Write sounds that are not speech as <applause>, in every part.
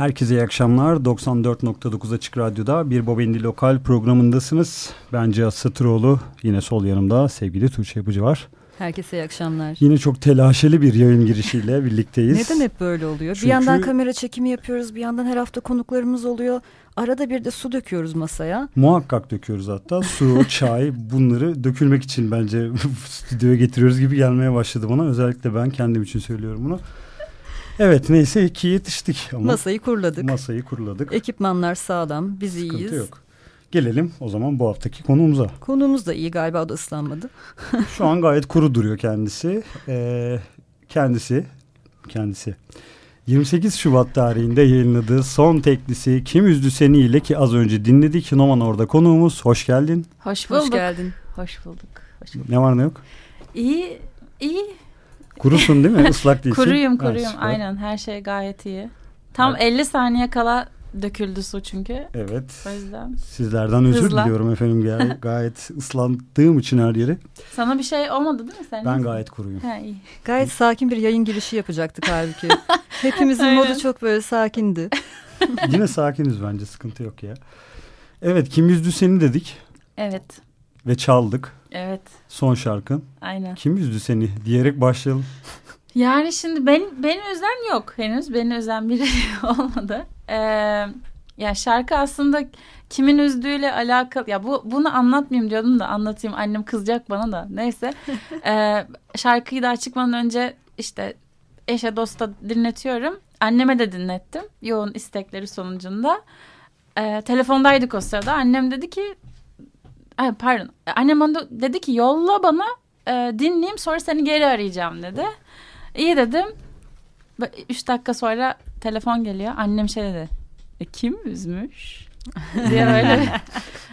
Herkese iyi akşamlar. 94.9 Açık Radyo'da bir Bobendi Lokal programındasınız. Ben Cihat Satıroğlu. Yine sol yanımda sevgili Tuğçe Yapıcı var. Herkese iyi akşamlar. Yine çok telaşeli bir yayın girişiyle <laughs> birlikteyiz. Neden hep böyle oluyor? Çünkü... Bir yandan kamera çekimi yapıyoruz, bir yandan her hafta konuklarımız oluyor. Arada bir de su döküyoruz masaya. Muhakkak döküyoruz hatta. Su, <laughs> çay bunları dökülmek için bence <laughs> stüdyoya getiriyoruz gibi gelmeye başladı bana. Özellikle ben kendim için söylüyorum bunu. Evet neyse ki yetiştik. Ama masayı kurladık. Masayı kurladık. Ekipmanlar sağlam, biz Sıkıntı iyiyiz. yok. Gelelim o zaman bu haftaki konuğumuza. Konuğumuz da iyi galiba o da ıslanmadı. <laughs> Şu an gayet kuru duruyor kendisi. Ee, kendisi, kendisi 28 Şubat tarihinde yayınladığı son teklisi Kim Üzdü Seni ile ki az önce dinledik. Noman orada konuğumuz. Hoş geldin. Hoş bulduk. Hoş geldin. Hoş bulduk. Hoş bulduk. Ne var ne yok? İyi, iyi. Kurusun değil mi? Islak <laughs> değilsin. kuruyum, kuruyum. Ha, Aynen her şey gayet iyi. Tam evet. 50 saniye kala döküldü su çünkü. Evet. O yüzden. Sizlerden özür Hızla. diliyorum efendim. Gay <laughs> gayet ıslandığım için her yeri. Sana bir şey olmadı değil mi? Sen ben gayet kuruyum. Ha, iyi. Gayet sakin bir yayın girişi yapacaktık halbuki. <laughs> Hepimizin modu çok böyle sakindi. Yine sakiniz bence sıkıntı yok ya. Evet kim üzdü seni dedik. Evet. Ve çaldık. Evet. Son şarkın. Aynen. Kim üzdü seni diyerek başlayalım. <laughs> Yani şimdi ben, beni üzen yok henüz. Beni üzen biri <laughs> olmadı. Ee, ya şarkı aslında kimin üzdüğüyle alakalı. Ya bu bunu anlatmayayım diyordum da anlatayım. Annem kızacak bana da. Neyse. <laughs> ee, şarkıyı daha çıkmadan önce işte eşe dosta dinletiyorum. Anneme de dinlettim. Yoğun istekleri sonucunda. Ee, telefondaydık o sırada. Annem dedi ki ay pardon. Annem bana dedi ki yolla bana e, dinleyeyim sonra seni geri arayacağım dedi. İyi dedim. Üç dakika sonra telefon geliyor. Annem şey dedi. E, kim üzmüş? <laughs> diye böyle.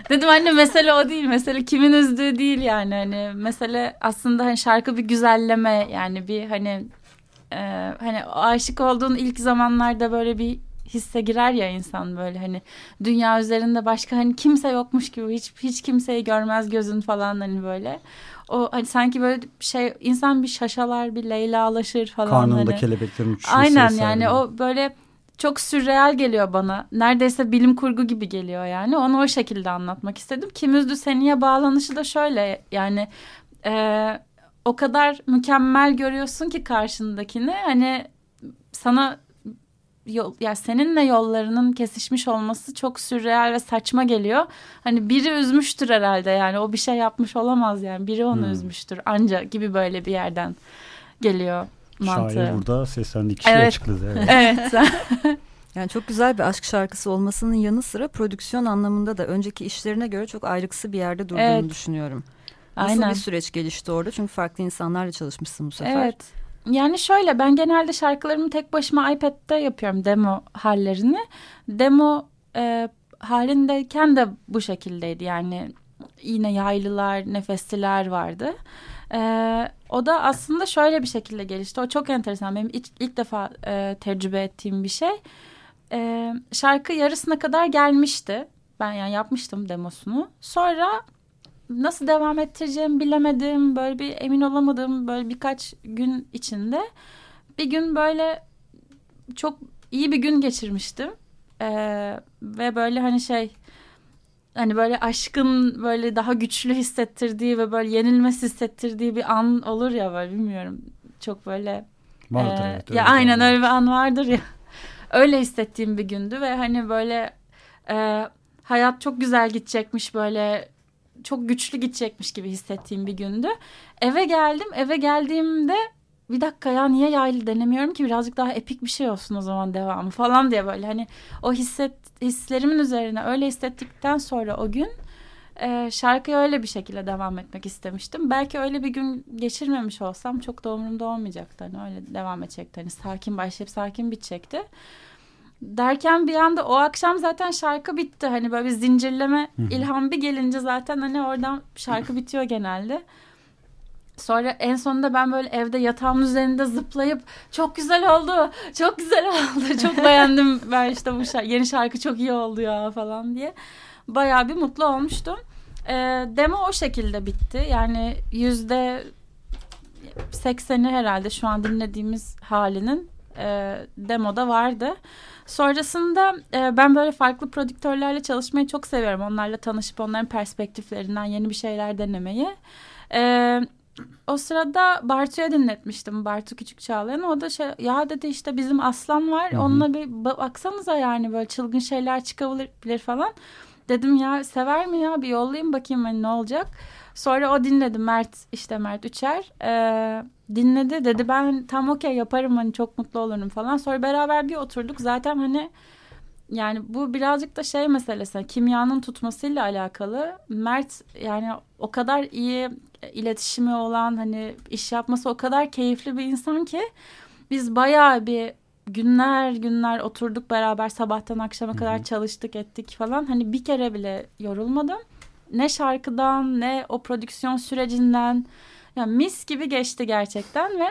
Dedim anne mesele o değil. Mesele kimin üzdüğü değil yani. Hani mesele aslında hani şarkı bir güzelleme yani bir hani e, hani aşık olduğun ilk zamanlarda böyle bir hisse girer ya insan böyle hani dünya üzerinde başka hani kimse yokmuş gibi hiç hiç kimseyi görmez gözün falan hani böyle o hani sanki böyle şey insan bir şaşalar bir Leyla'laşır falan. Karnında hani. kelebeklerin uçuşu. Aynen yani o böyle çok sürreal geliyor bana. Neredeyse bilim kurgu gibi geliyor yani. Onu o şekilde anlatmak istedim. Kim üzdü seniye bağlanışı da şöyle yani e, o kadar mükemmel görüyorsun ki karşındakini hani sana yol, yani seninle yollarının kesişmiş olması çok sürreal ve saçma geliyor. Hani biri üzmüştür herhalde yani o bir şey yapmış olamaz yani biri onu hmm. üzmüştür anca gibi böyle bir yerden geliyor mantığı. Şair burada seslendi kişi evet. açıkladı. Evet. <laughs> evet. <laughs> Yani çok güzel bir aşk şarkısı olmasının yanı sıra prodüksiyon anlamında da önceki işlerine göre çok ayrıksı bir yerde durduğunu evet. düşünüyorum. Nasıl Aynen. bir süreç gelişti orada? Çünkü farklı insanlarla çalışmışsın bu sefer. Evet. Yani şöyle ben genelde şarkılarımı tek başıma iPad'de yapıyorum demo hallerini. Demo e, halindeyken de bu şekildeydi yani yine yaylılar, nefesliler vardı. E, o da aslında şöyle bir şekilde gelişti. O çok enteresan. Benim ilk, ilk defa e, tecrübe ettiğim bir şey. E, şarkı yarısına kadar gelmişti. Ben yani yapmıştım demosunu. Sonra nasıl devam ettireceğimi bilemedim. Böyle bir emin olamadım. Böyle birkaç gün içinde. Bir gün böyle çok iyi bir gün geçirmiştim. Ee, ve böyle hani şey hani böyle aşkın böyle daha güçlü hissettirdiği ve böyle yenilmez hissettirdiği bir an olur ya böyle bilmiyorum. Çok böyle Vardır, e, evet, ya aynen öyle bir an vardır ya. <laughs> öyle hissettiğim bir gündü ve hani böyle e, hayat çok güzel gidecekmiş böyle çok güçlü gidecekmiş gibi hissettiğim bir gündü. Eve geldim. Eve geldiğimde bir dakika ya niye yaylı denemiyorum ki birazcık daha epik bir şey olsun o zaman devamı falan diye böyle hani o hisset hislerimin üzerine öyle hissettikten sonra o gün e, şarkıya öyle bir şekilde devam etmek istemiştim. Belki öyle bir gün geçirmemiş olsam çok da umurumda olmayacaktı. Hani öyle devam edecekti. Hani sakin başlayıp sakin bitecekti derken bir anda o akşam zaten şarkı bitti. Hani böyle bir zincirleme ilham bir gelince zaten hani oradan şarkı bitiyor genelde. Sonra en sonunda ben böyle evde yatağımın üzerinde zıplayıp çok güzel oldu, çok güzel oldu, çok <laughs> beğendim ben işte bu şarkı, yeni şarkı çok iyi oldu ya falan diye. Bayağı bir mutlu olmuştum. E, demo o şekilde bitti. Yani yüzde sekseni herhalde şu an dinlediğimiz halinin e, demoda vardı. Sonrasında e, ben böyle farklı prodüktörlerle çalışmayı çok seviyorum. Onlarla tanışıp onların perspektiflerinden yeni bir şeyler denemeyi. E, o sırada Bartu'ya dinletmiştim. Bartu Küçük Çağlayan. O da şey ya dedi işte bizim aslan var. Hı-hı. Onunla bir baksanıza yani böyle çılgın şeyler çıkabilir falan. Dedim ya sever mi ya bir yollayayım bakayım hani ne olacak. Sonra o dinledi Mert işte Mert Üçer. E, dinledi dedi ben tam okey yaparım hani çok mutlu olurum falan. Sonra beraber bir oturduk zaten hani yani bu birazcık da şey meselesi kimyanın tutmasıyla alakalı. Mert yani o kadar iyi iletişimi olan hani iş yapması o kadar keyifli bir insan ki biz bayağı bir günler günler oturduk beraber sabahtan akşama Hı-hı. kadar çalıştık ettik falan. Hani bir kere bile yorulmadım. Ne şarkıdan ne o prodüksiyon sürecinden. Yani mis gibi geçti gerçekten ve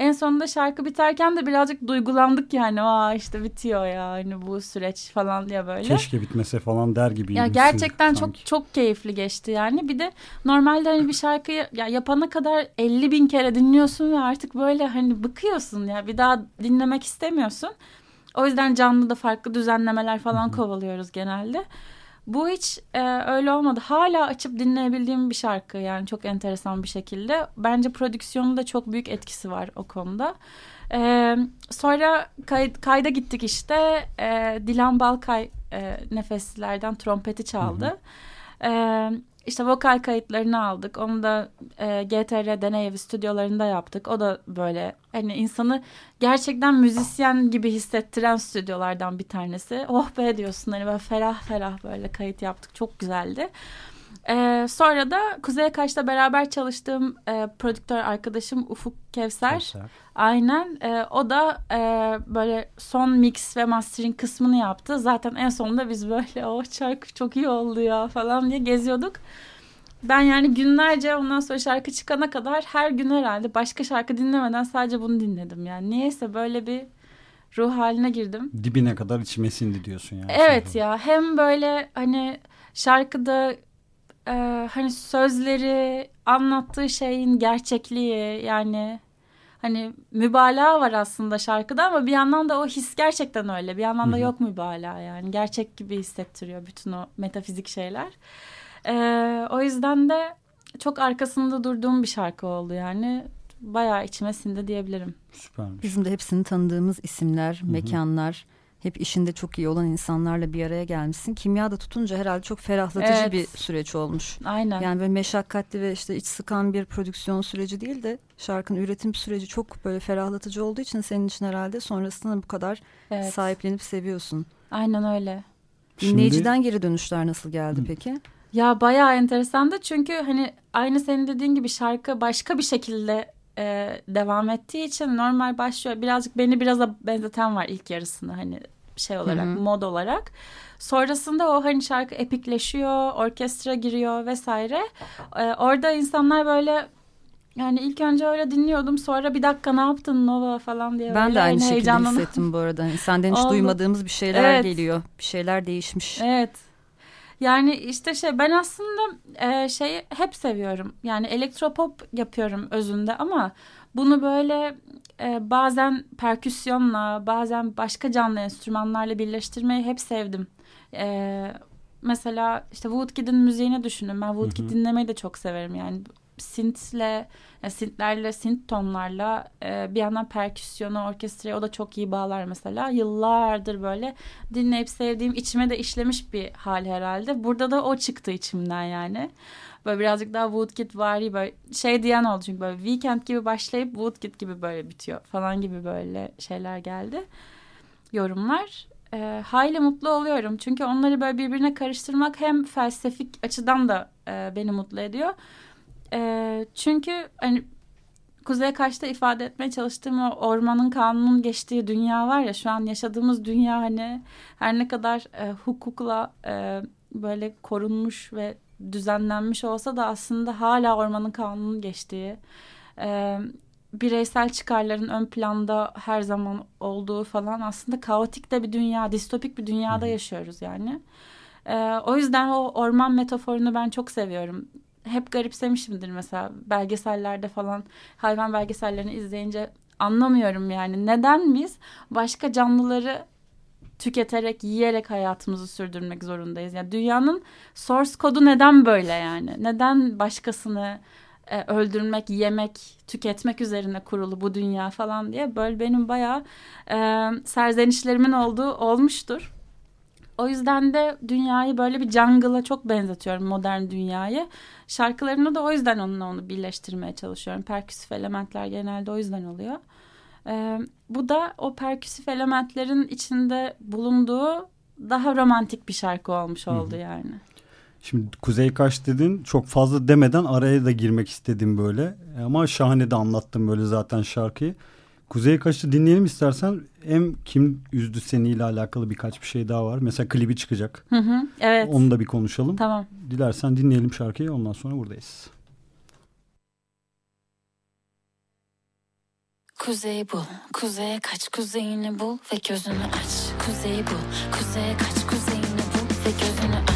en sonunda şarkı biterken de birazcık duygulandık yani. Aa işte bitiyor ya hani bu süreç falan diye böyle. Keşke bitmese falan der gibi. Ya gerçekten sanki. çok çok keyifli geçti yani. Bir de normalde hani bir şarkıyı ya yapana kadar 50 bin kere dinliyorsun ve artık böyle hani bıkıyorsun ya. Bir daha dinlemek istemiyorsun. O yüzden canlı da farklı düzenlemeler falan Hı-hı. kovalıyoruz genelde. Bu hiç e, öyle olmadı. Hala açıp dinleyebildiğim bir şarkı yani çok enteresan bir şekilde. Bence prodüksiyonun da çok büyük etkisi var o konuda. E, sonra kay, kayda gittik işte. E, Dilan Balkay e, nefeslerden trompeti çaldı. Hı hı. E, işte vokal kayıtlarını aldık. Onu da e, GTR Deney Evi stüdyolarında yaptık. O da böyle hani insanı gerçekten müzisyen gibi hissettiren stüdyolardan bir tanesi. Oh be diyorsun hani böyle ferah ferah böyle kayıt yaptık. Çok güzeldi. Ee, sonra da Kuzey Kaş'ta beraber çalıştığım e, prodüktör arkadaşım Ufuk Kevser. Kevser. Aynen. E, o da e, böyle son mix ve mastering kısmını yaptı. Zaten en sonunda biz böyle o şarkı çok iyi oldu ya falan diye geziyorduk. Ben yani günlerce ondan sonra şarkı çıkana kadar her gün herhalde başka şarkı dinlemeden sadece bunu dinledim. Yani niyeyse böyle bir ruh haline girdim. Dibine kadar içime sindi diyorsun yani. Evet ya hem böyle hani şarkıda e, hani sözleri anlattığı şeyin gerçekliği yani hani mübalağa var aslında şarkıda ama bir yandan da o his gerçekten öyle. Bir yandan da Hı-hı. yok mübalağa yani. Gerçek gibi hissettiriyor bütün o metafizik şeyler. Ee, o yüzden de çok arkasında durduğum bir şarkı oldu yani. Bayağı içime sindi diyebilirim. Süpermiş. Bizim de hepsini tanıdığımız isimler, Hı-hı. mekanlar, hep işinde çok iyi olan insanlarla bir araya gelmişsin. Kimya da tutunca herhalde çok ferahlatıcı evet. bir süreç olmuş. Aynen. Yani böyle meşakkatli ve işte iç sıkan bir prodüksiyon süreci değil de şarkının üretim süreci çok böyle ferahlatıcı olduğu için senin için herhalde sonrasında bu kadar evet. sahiplenip seviyorsun. Aynen öyle. Dinleyiciden Şimdi... geri dönüşler nasıl geldi Hı. peki? Ya bayağı enteresandı çünkü hani aynı senin dediğin gibi şarkı başka bir şekilde e, devam ettiği için normal başlıyor. Birazcık beni biraz da benzeten var ilk yarısını hani şey olarak Hı-hı. mod olarak. Sonrasında o hani şarkı epikleşiyor, orkestra giriyor vesaire. E, orada insanlar böyle yani ilk önce öyle dinliyordum sonra bir dakika ne yaptın Nova falan diye. Ben de aynı şekilde hissettim bu arada. Hani senden hiç <laughs> duymadığımız bir şeyler evet. geliyor. Bir şeyler değişmiş. Evet. Yani işte şey ben aslında e, şeyi hep seviyorum. Yani elektropop yapıyorum özünde ama bunu böyle e, bazen perküsyonla bazen başka canlı enstrümanlarla birleştirmeyi hep sevdim. E, mesela işte Woodkid'in müziğini düşünün. Ben Woodkid dinlemeyi de çok severim yani synth'le yani synth'lerle, synth tonlarla e, bir yandan perküsyonu, orkestrayı o da çok iyi bağlar mesela. Yıllardır böyle dinleyip sevdiğim içime de işlemiş bir hal herhalde. Burada da o çıktı içimden yani. Böyle birazcık daha Woodkid var böyle şey diyen oldu çünkü böyle Weekend gibi başlayıp Woodkid gibi böyle bitiyor falan gibi böyle şeyler geldi. Yorumlar e, hayli mutlu oluyorum. Çünkü onları böyle birbirine karıştırmak hem felsefik açıdan da e, beni mutlu ediyor. E, çünkü hani Kuzey Kaş'ta ifade etmeye çalıştığım o ormanın kanunun geçtiği dünya var ya şu an yaşadığımız dünya hani her ne kadar e, hukukla e, böyle korunmuş ve düzenlenmiş olsa da aslında hala ormanın kanunun geçtiği e, bireysel çıkarların ön planda her zaman olduğu falan aslında kaotik de bir dünya, distopik bir dünyada yaşıyoruz yani. E, o yüzden o orman metaforunu ben çok seviyorum hep garipsemişimdir mesela belgesellerde falan hayvan belgesellerini izleyince anlamıyorum yani neden biz başka canlıları tüketerek, yiyerek hayatımızı sürdürmek zorundayız. Yani dünyanın source kodu neden böyle yani? Neden başkasını e, öldürmek, yemek, tüketmek üzerine kurulu bu dünya falan diye böyle benim bayağı e, serzenişlerimin olduğu olmuştur. O yüzden de dünyayı böyle bir jungle'a çok benzetiyorum modern dünyayı. Şarkılarını da o yüzden onunla onu birleştirmeye çalışıyorum. Perküsif elementler genelde o yüzden oluyor. Ee, bu da o perküsif elementlerin içinde bulunduğu daha romantik bir şarkı olmuş oldu Hı. yani. Şimdi Kuzey Kaş dedin çok fazla demeden araya da girmek istedim böyle. Ama şahane de anlattım böyle zaten şarkıyı. Kuzey Kaş'ı dinleyelim istersen. Hem kim üzdü seni ile alakalı birkaç bir şey daha var. Mesela klibi çıkacak. Hı hı, evet. Onu da bir konuşalım. Tamam. Dilersen dinleyelim şarkıyı ondan sonra buradayız. Kuzey bul, kuzeye kaç, kuzeyini bul ve gözünü aç. Kuzey bul, kuzeye kaç, kuzeyini bul ve gözünü aç.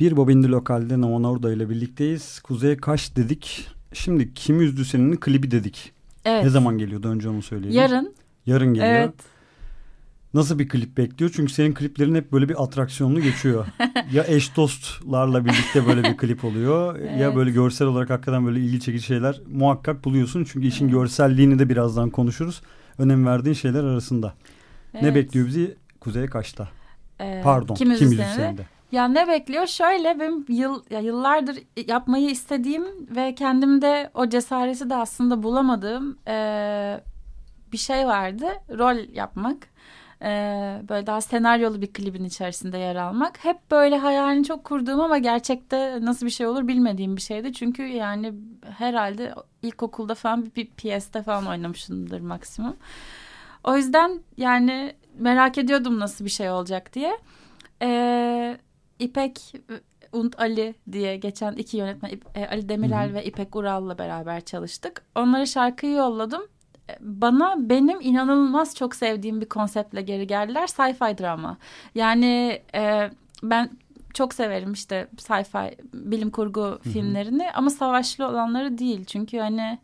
Bir Bobindi Lokal'de Naman Orda ile birlikteyiz. Kuzey Kaş dedik. Şimdi Kim Üzdü Senin'in klibi dedik. Evet. Ne zaman geliyordu önce onu söyleyelim. Yarın. Yarın geliyor. Evet. Nasıl bir klip bekliyor? Çünkü senin kliplerin hep böyle bir atraksiyonlu geçiyor. <laughs> ya eş dostlarla birlikte böyle bir klip oluyor. evet. Ya böyle görsel olarak hakikaten böyle ilgi çekici şeyler muhakkak buluyorsun. Çünkü işin evet. görselliğini de birazdan konuşuruz. Önem verdiğin şeyler arasında. Evet. Ne bekliyor bizi? Kuzey Kaş'ta. Ee, Pardon. Kim, kim Müzisyen'de. Ya ne bekliyor? Şöyle benim yıl, ya yıllardır yapmayı istediğim ve kendimde o cesareti de aslında bulamadığım e, bir şey vardı. Rol yapmak. E, böyle daha senaryolu bir klibin içerisinde yer almak. Hep böyle hayalini çok kurduğum ama gerçekte nasıl bir şey olur bilmediğim bir şeydi. Çünkü yani herhalde ilkokulda falan bir, bir piyeste falan oynamışımdır maksimum. O yüzden yani merak ediyordum nasıl bir şey olacak diye. Eee İpek und Ali diye geçen iki yönetmen e, Ali Demirel Hı -hı. ve İpek Ural'la beraber çalıştık. Onlara şarkıyı yolladım. E, bana benim inanılmaz çok sevdiğim bir konseptle geri geldiler. Sci-fi drama. Yani e, ben çok severim işte sci-fi bilim kurgu filmlerini ama savaşlı olanları değil. Çünkü hani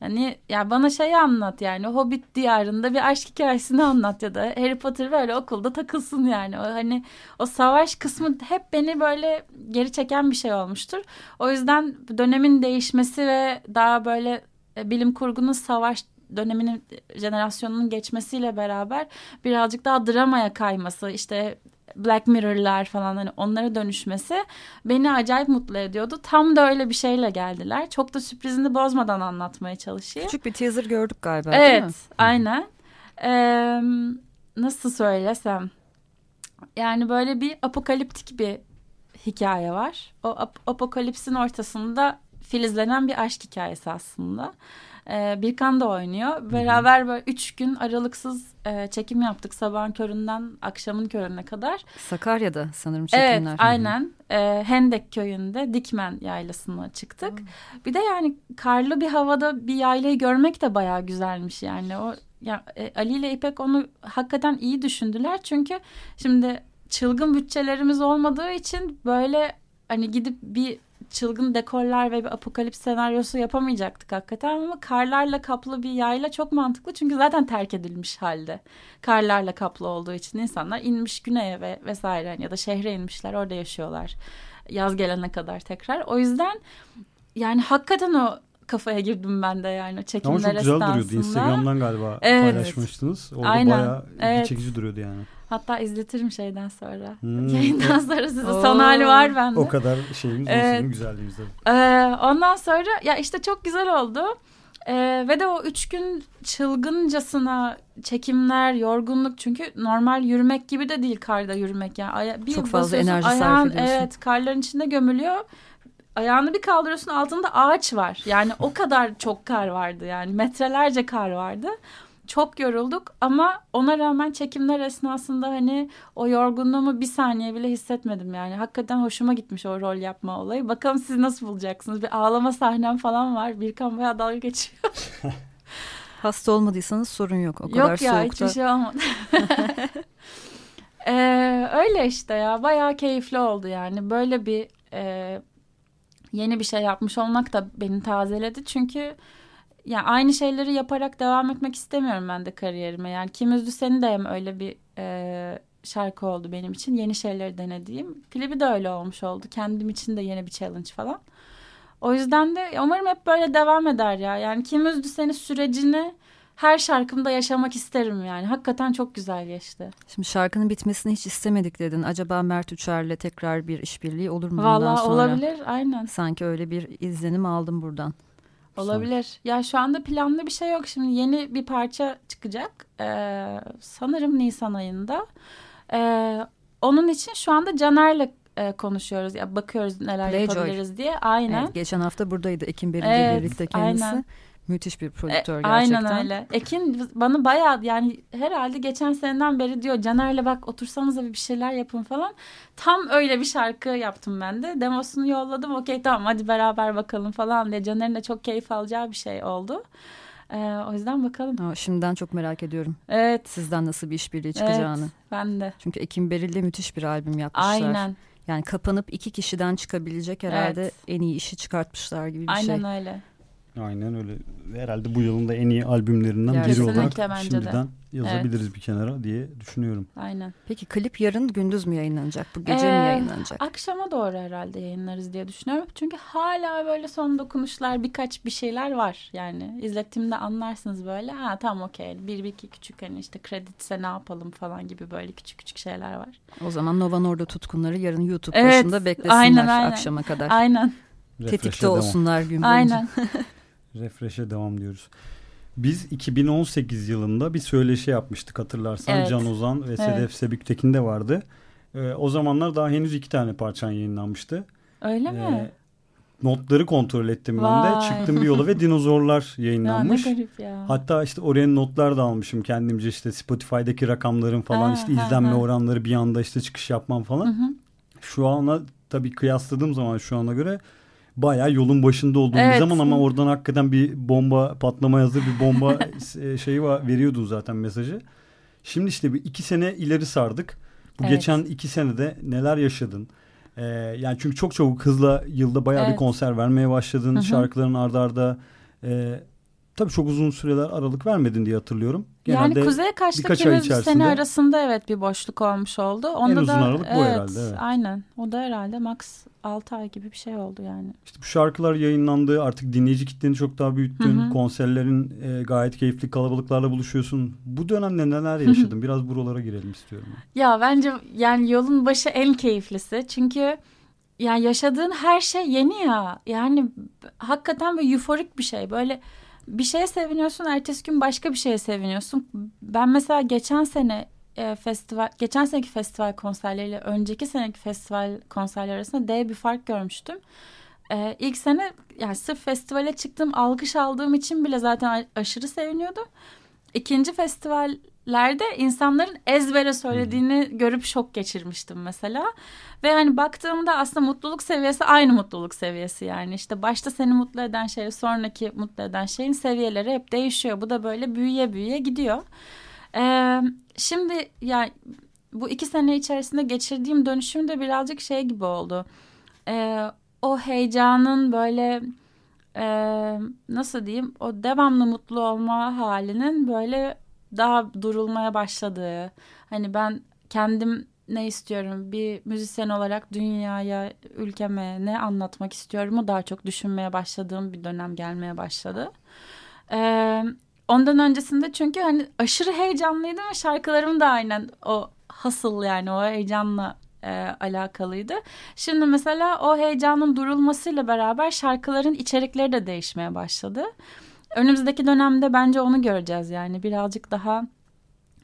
yani ya bana şey anlat yani Hobbit diyarında bir aşk hikayesini anlat ya da Harry Potter böyle okulda takılsın yani. O hani o savaş kısmı hep beni böyle geri çeken bir şey olmuştur. O yüzden dönemin değişmesi ve daha böyle e, bilim kurgunun savaş döneminin jenerasyonunun geçmesiyle beraber birazcık daha dramaya kayması işte Black Mirror'lar falan hani onlara dönüşmesi beni acayip mutlu ediyordu. Tam da öyle bir şeyle geldiler. Çok da sürprizini bozmadan anlatmaya çalışayım. Küçük bir teaser gördük galiba evet, değil mi? aynen. Ee, nasıl söylesem yani böyle bir apokaliptik bir hikaye var. O ap apokalipsin ortasında filizlenen bir aşk hikayesi aslında. Ee, Birkan da oynuyor. Beraber böyle üç gün aralıksız e, çekim yaptık. Sabahın köründen akşamın körüne kadar. Sakarya'da sanırım çekimler. Evet aynen. E, Hendek köyünde Dikmen yaylasına çıktık. Hmm. Bir de yani karlı bir havada bir yaylayı görmek de bayağı güzelmiş yani. O ya, e, Ali ile İpek onu hakikaten iyi düşündüler. Çünkü şimdi çılgın bütçelerimiz olmadığı için böyle hani gidip bir çılgın dekorlar ve bir apokalips senaryosu yapamayacaktık hakikaten ama karlarla kaplı bir yayla çok mantıklı çünkü zaten terk edilmiş halde. Karlarla kaplı olduğu için insanlar inmiş güneye ve vesaire ya da şehre inmişler orada yaşıyorlar. Yaz gelene kadar tekrar. O yüzden yani hakikaten o kafaya girdim ben de yani çekimler Ama çok güzel duruyordu. Instagram'dan galiba evet. paylaşmıştınız. Orada Aynen. bayağı evet. çekici duruyordu yani. Hatta izletirim şeyden sonra. Hmm. Yayından sonra size Oo. son hali var bende. O kadar şeyimiz olsun evet. güzelliğimizde. Ee, ondan sonra ya işte çok güzel oldu. Ee, ve de o üç gün çılgıncasına çekimler, yorgunluk çünkü normal yürümek gibi de değil karda yürümek. Yani aya, bir Çok fazla enerji ayağın, sarf ediyorsun. Evet karların içinde gömülüyor. Ayağını bir kaldırıyorsun altında ağaç var. Yani o kadar çok kar vardı yani metrelerce kar vardı çok yorulduk ama ona rağmen çekimler esnasında hani o yorgunluğumu bir saniye bile hissetmedim yani. Hakikaten hoşuma gitmiş o rol yapma olayı. Bakalım siz nasıl bulacaksınız? Bir ağlama sahnem falan var. Birkan bayağı dalga geçiyor. <laughs> Hasta olmadıysanız sorun yok. O kadar yok ya soğukta. hiçbir şey olmadı. <laughs> ee, öyle işte ya bayağı keyifli oldu yani. Böyle bir e, yeni bir şey yapmış olmak da beni tazeledi. Çünkü yani aynı şeyleri yaparak devam etmek istemiyorum ben de kariyerime. Yani Kim Üzdü Seni de öyle bir e, şarkı oldu benim için. Yeni şeyleri denediğim. Klibi de öyle olmuş oldu. Kendim için de yeni bir challenge falan. O yüzden de umarım hep böyle devam eder ya. Yani Kim Üzdü Seni sürecini her şarkımda yaşamak isterim yani. Hakikaten çok güzel geçti. Şimdi şarkının bitmesini hiç istemedik dedin. Acaba Mert Uçer'le tekrar bir işbirliği olur mu Vallahi bundan sonra? Valla olabilir aynen. Sanki öyle bir izlenim aldım buradan. Olabilir. Son. Ya şu anda planlı bir şey yok. Şimdi yeni bir parça çıkacak. Ee, sanırım Nisan ayında. Ee, onun için şu anda Caner'le e, konuşuyoruz. Ya bakıyoruz neler Playjoy. yapabiliriz diye. Aynen. Evet, geçen hafta buradaydı Ekim Beri evet, birlikte kendisi. Aynen. Müthiş bir prodüktör e, gerçekten. Aynen öyle. Ekin bana bayağı yani herhalde geçen seneden beri diyor Caner'le bak otursanıza bir şeyler yapın falan. Tam öyle bir şarkı yaptım ben de. Demosunu yolladım. Okey tamam hadi beraber bakalım falan diye. Caner'in de çok keyif alacağı bir şey oldu. Ee, o yüzden bakalım. Aa, şimdiden çok merak ediyorum. Evet. Sizden nasıl bir işbirliği çıkacağını. Evet, ben de. Çünkü Ekim Beril'le müthiş bir albüm yapmışlar. Aynen. Yani kapanıp iki kişiden çıkabilecek herhalde evet. en iyi işi çıkartmışlar gibi bir Aynen şey. Aynen öyle. Aynen öyle. Herhalde bu yılın da en iyi albümlerinden biri olarak şimdiden de. yazabiliriz evet. bir kenara diye düşünüyorum. Aynen. Peki klip yarın gündüz mü yayınlanacak? Bu gece ee, mi yayınlanacak? Akşama doğru herhalde yayınlarız diye düşünüyorum. Çünkü hala böyle son dokunuşlar birkaç bir şeyler var. Yani izlettiğimde anlarsınız böyle. Ha tamam okey. Bir, bir iki küçük hani işte kreditse ne yapalım falan gibi böyle küçük küçük şeyler var. O zaman Nova Norda tutkunları yarın YouTube evet, başında beklesinler aynen, aynen. akşama kadar. Aynen. Tetikte olsunlar gün boyunca. Aynen. <laughs> Refresh'e devam diyoruz. Biz 2018 yılında bir söyleşi yapmıştık hatırlarsan. Evet. Can Ozan ve evet. Sedef Sebüktekin de vardı. Ee, o zamanlar daha henüz iki tane parçan yayınlanmıştı. Öyle ee, mi? Notları kontrol ettim Vay. ben de. Çıktım bir yola ve <laughs> dinozorlar yayınlanmış. Ya ne garip ya. Hatta işte oraya notlar da almışım kendimce işte Spotify'daki rakamların falan ha, işte ha, izlenme ha. oranları bir anda işte çıkış yapmam falan. Hı hı. Şu ana tabii kıyasladığım zaman şu ana göre bayağı yolun başında olduğum evet. bir zaman ama oradan hakikaten bir bomba patlama hazır bir bomba <laughs> e, şeyi var, veriyordu zaten mesajı. Şimdi işte bir iki sene ileri sardık. Bu evet. geçen iki senede neler yaşadın? Ee, yani çünkü çok çabuk hızla yılda bayağı evet. bir konser vermeye başladın. Hı-hı. Şarkıların ardarda arda, e, Tabii çok uzun süreler aralık vermedin diye hatırlıyorum. Genelde yani Kuzey Kaç'ta ikimiz sene arasında evet bir boşluk olmuş oldu. Onda en uzun da, aralık evet, bu herhalde. Evet. Aynen. O da herhalde max 6 ay gibi bir şey oldu yani. İşte bu şarkılar yayınlandı. Artık dinleyici kitleni çok daha büyüttün. Hı hı. Konserlerin e, gayet keyifli kalabalıklarla buluşuyorsun. Bu dönemde neler yaşadın? <laughs> Biraz buralara girelim istiyorum. Ya bence yani yolun başı en keyiflisi. Çünkü yani yaşadığın her şey yeni ya. Yani hakikaten böyle euforik bir şey. Böyle bir şeye seviniyorsun ertesi gün başka bir şeye seviniyorsun. Ben mesela geçen sene e, festival geçen seneki festival konserleriyle önceki seneki festival konserleri arasında dev bir fark görmüştüm. E, ilk sene yani sırf festivale çıktım alkış aldığım için bile zaten aşırı seviniyordum. İkinci festivallerde insanların ezbere söylediğini görüp şok geçirmiştim mesela. Ve hani baktığımda aslında mutluluk seviyesi aynı mutluluk seviyesi yani. işte başta seni mutlu eden şey sonraki mutlu eden şeyin seviyeleri hep değişiyor. Bu da böyle büyüye büyüye gidiyor. Ee, şimdi yani bu iki sene içerisinde geçirdiğim dönüşüm de birazcık şey gibi oldu. Ee, o heyecanın böyle e, nasıl diyeyim o devamlı mutlu olma halinin böyle daha durulmaya başladığı. Hani ben kendim ne istiyorum bir müzisyen olarak dünyaya ülkeme ne anlatmak istiyorumu daha çok düşünmeye başladığım bir dönem gelmeye başladı. Ee, ondan öncesinde çünkü hani aşırı heyecanlıydım ve şarkılarım da aynen o hasıl yani o heyecanla e, alakalıydı. Şimdi mesela o heyecanın durulmasıyla beraber şarkıların içerikleri de değişmeye başladı. Önümüzdeki dönemde bence onu göreceğiz yani birazcık daha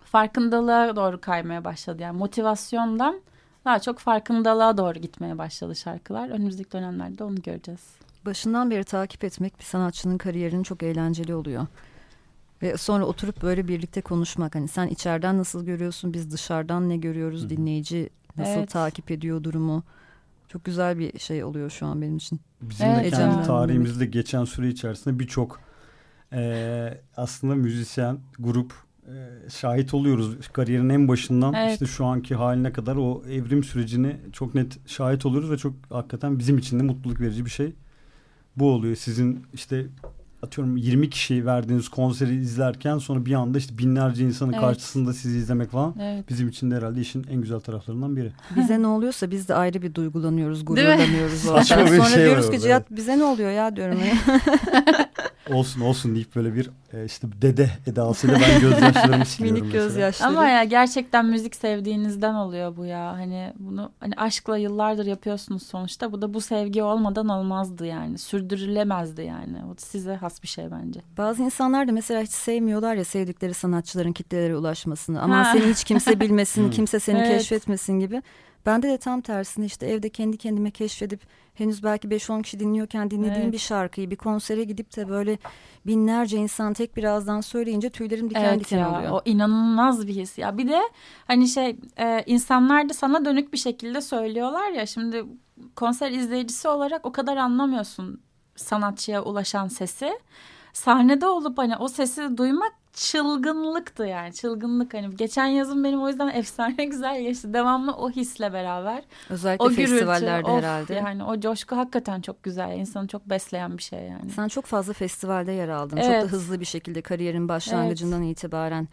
farkındalığa doğru kaymaya başladı. Yani motivasyondan daha çok farkındalığa doğru gitmeye başladı şarkılar. Önümüzdeki dönemlerde onu göreceğiz. Başından beri takip etmek bir sanatçının kariyerinin çok eğlenceli oluyor. Ve sonra oturup böyle birlikte konuşmak. Hani sen içeriden nasıl görüyorsun, biz dışarıdan ne görüyoruz, dinleyici nasıl evet. takip ediyor durumu. Çok güzel bir şey oluyor şu an benim için. Bizim evet, de kendi tarihimizde geçen süre içerisinde birçok e, aslında müzisyen, grup e, şahit oluyoruz. Kariyerin en başından evet. işte şu anki haline kadar o evrim sürecini çok net şahit oluyoruz ve çok hakikaten bizim için de mutluluk verici bir şey. Bu oluyor. Sizin işte atıyorum 20 kişi verdiğiniz konseri izlerken sonra bir anda işte binlerce insanın evet. karşısında sizi izlemek falan evet. bizim için de herhalde işin en güzel taraflarından biri. Bize ne oluyorsa biz de ayrı bir duygulanıyoruz, gururlanıyoruz. sonra şey diyoruz ki Cihat bize ne oluyor ya diyorum. <laughs> olsun olsun deyip böyle bir e, işte dede edasıyla ben gözyaşlarımı <laughs> siliyorum Minik gözyaşları. Ama ya gerçekten müzik sevdiğinizden oluyor bu ya. Hani bunu hani aşkla yıllardır yapıyorsunuz sonuçta. Bu da bu sevgi olmadan olmazdı yani. Sürdürülemezdi yani. O size has bir şey bence. Bazı insanlar da mesela hiç sevmiyorlar ya sevdikleri sanatçıların kitlelere ulaşmasını. Ama seni hiç kimse bilmesin, <laughs> kimse seni evet. keşfetmesin gibi. Bende de tam tersine işte evde kendi kendime keşfedip henüz belki 5-10 kişi dinliyorken dinlediğim evet. bir şarkıyı bir konsere gidip de böyle binlerce insan tek birazdan söyleyince tüylerim diken evet diken ya, oluyor. O inanılmaz bir his ya. Bir de hani şey e, insanlar da sana dönük bir şekilde söylüyorlar ya şimdi konser izleyicisi olarak o kadar anlamıyorsun sanatçıya ulaşan sesi. Sahnede olup hani o sesi duymak çılgınlıktı yani çılgınlık hani geçen yazın benim o yüzden <laughs> efsane güzel geçti devamlı o hisle beraber özellikle o festivallerde gürültü, herhalde yani o coşku hakikaten çok güzel insanı çok besleyen bir şey yani sen çok fazla festivalde yer aldın evet. çok da hızlı bir şekilde kariyerin başlangıcından evet. itibaren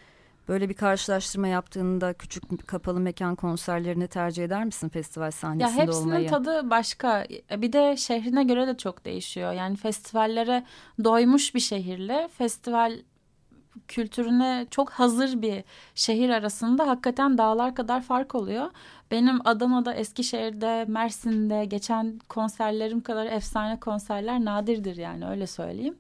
Böyle bir karşılaştırma yaptığında küçük kapalı mekan konserlerini tercih eder misin festival sahnesinde olmayı? Ya hepsinin olmayı? tadı başka. Bir de şehrine göre de çok değişiyor. Yani festivallere doymuş bir şehirle festival kültürüne çok hazır bir şehir arasında hakikaten dağlar kadar fark oluyor. Benim Adana'da, Eskişehir'de, Mersin'de geçen konserlerim kadar efsane konserler nadirdir yani öyle söyleyeyim.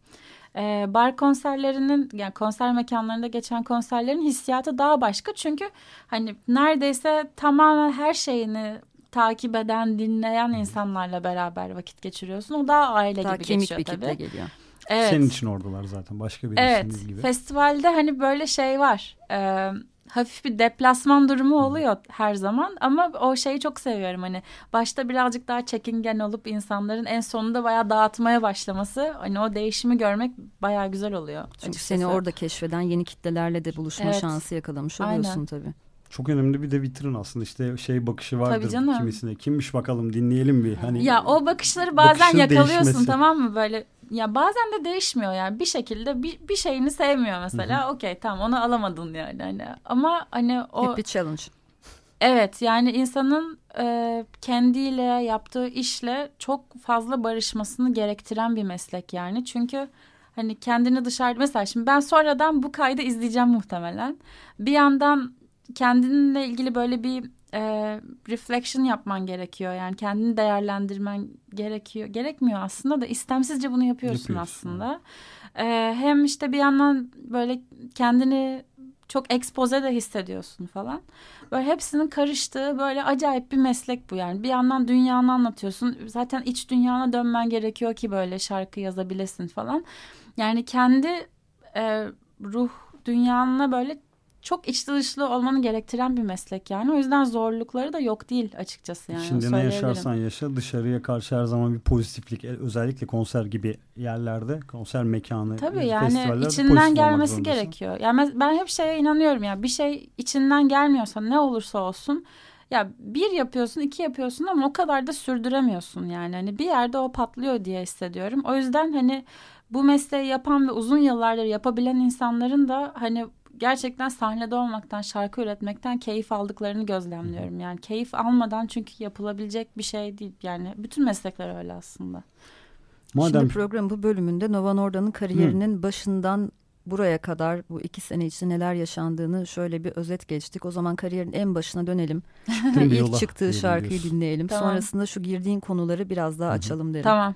Ee, bar konserlerinin yani konser mekanlarında geçen konserlerin hissiyatı daha başka. Çünkü hani neredeyse tamamen her şeyini takip eden, dinleyen insanlarla beraber vakit geçiriyorsun. O daha aile daha gibi geçiyor tabii. Kemik bir kitle geliyor. Evet. Senin için oradalar zaten başka birisiniz evet. gibi. Festivalde hani böyle şey var. E, hafif bir deplasman durumu oluyor her zaman ama o şeyi çok seviyorum hani başta birazcık daha çekingen olup insanların en sonunda bayağı dağıtmaya başlaması hani o değişimi görmek bayağı güzel oluyor. Çünkü açıkçası. seni orada keşfeden yeni kitlelerle de buluşma evet. şansı yakalamış oluyorsun Aynen. tabii. çok önemli bir de vitrin aslında işte şey bakışı vardır kimisine. Kimmiş bakalım dinleyelim bir. Hani ya o bakışları bazen yakalıyorsun değişmesi. tamam mı böyle ya bazen de değişmiyor yani bir şekilde bir, bir şeyini sevmiyor mesela. Okey tamam onu alamadın yani hani ama hani o Hep bir challenge. Evet yani insanın e, kendiyle yaptığı işle çok fazla barışmasını gerektiren bir meslek yani. Çünkü hani kendini dışarıda mesela şimdi ben sonradan bu kaydı izleyeceğim muhtemelen. Bir yandan kendinle ilgili böyle bir e, reflection yapman gerekiyor. Yani kendini değerlendirmen gerekiyor. Gerekmiyor aslında da istemsizce bunu yapıyorsun, yapıyorsun. aslında. E, hem işte bir yandan böyle kendini çok ekspoze de hissediyorsun falan. Böyle hepsinin karıştığı böyle acayip bir meslek bu yani. Bir yandan dünyanı anlatıyorsun. Zaten iç dünyana dönmen gerekiyor ki böyle şarkı yazabilesin falan. Yani kendi e, ruh dünyanına böyle çok içli dışlı olmanı gerektiren bir meslek yani. O yüzden zorlukları da yok değil açıkçası yani. Şimdi ne yaşarsan yaşa dışarıya karşı her zaman bir pozitiflik özellikle konser gibi yerlerde konser mekanı Tabii yani içinden gelmesi gerekiyor. Yani ben hep şeye inanıyorum ya bir şey içinden gelmiyorsa ne olursa olsun ya bir yapıyorsun iki yapıyorsun ama o kadar da sürdüremiyorsun yani. Hani bir yerde o patlıyor diye hissediyorum. O yüzden hani bu mesleği yapan ve uzun yıllardır yapabilen insanların da hani gerçekten sahnede olmaktan, şarkı üretmekten keyif aldıklarını gözlemliyorum. Yani keyif almadan çünkü yapılabilecek bir şey değil. Yani bütün meslekler öyle aslında. Madem... Şimdi programın bu bölümünde Nova Norda'nın kariyerinin Hı. başından buraya kadar bu iki sene içinde neler yaşandığını şöyle bir özet geçtik. O zaman kariyerin en başına dönelim. <laughs> İlk çıktığı şarkıyı dinleyelim. Tamam. Sonrasında şu girdiğin konuları biraz daha Hı -hı. açalım derim. Tamam.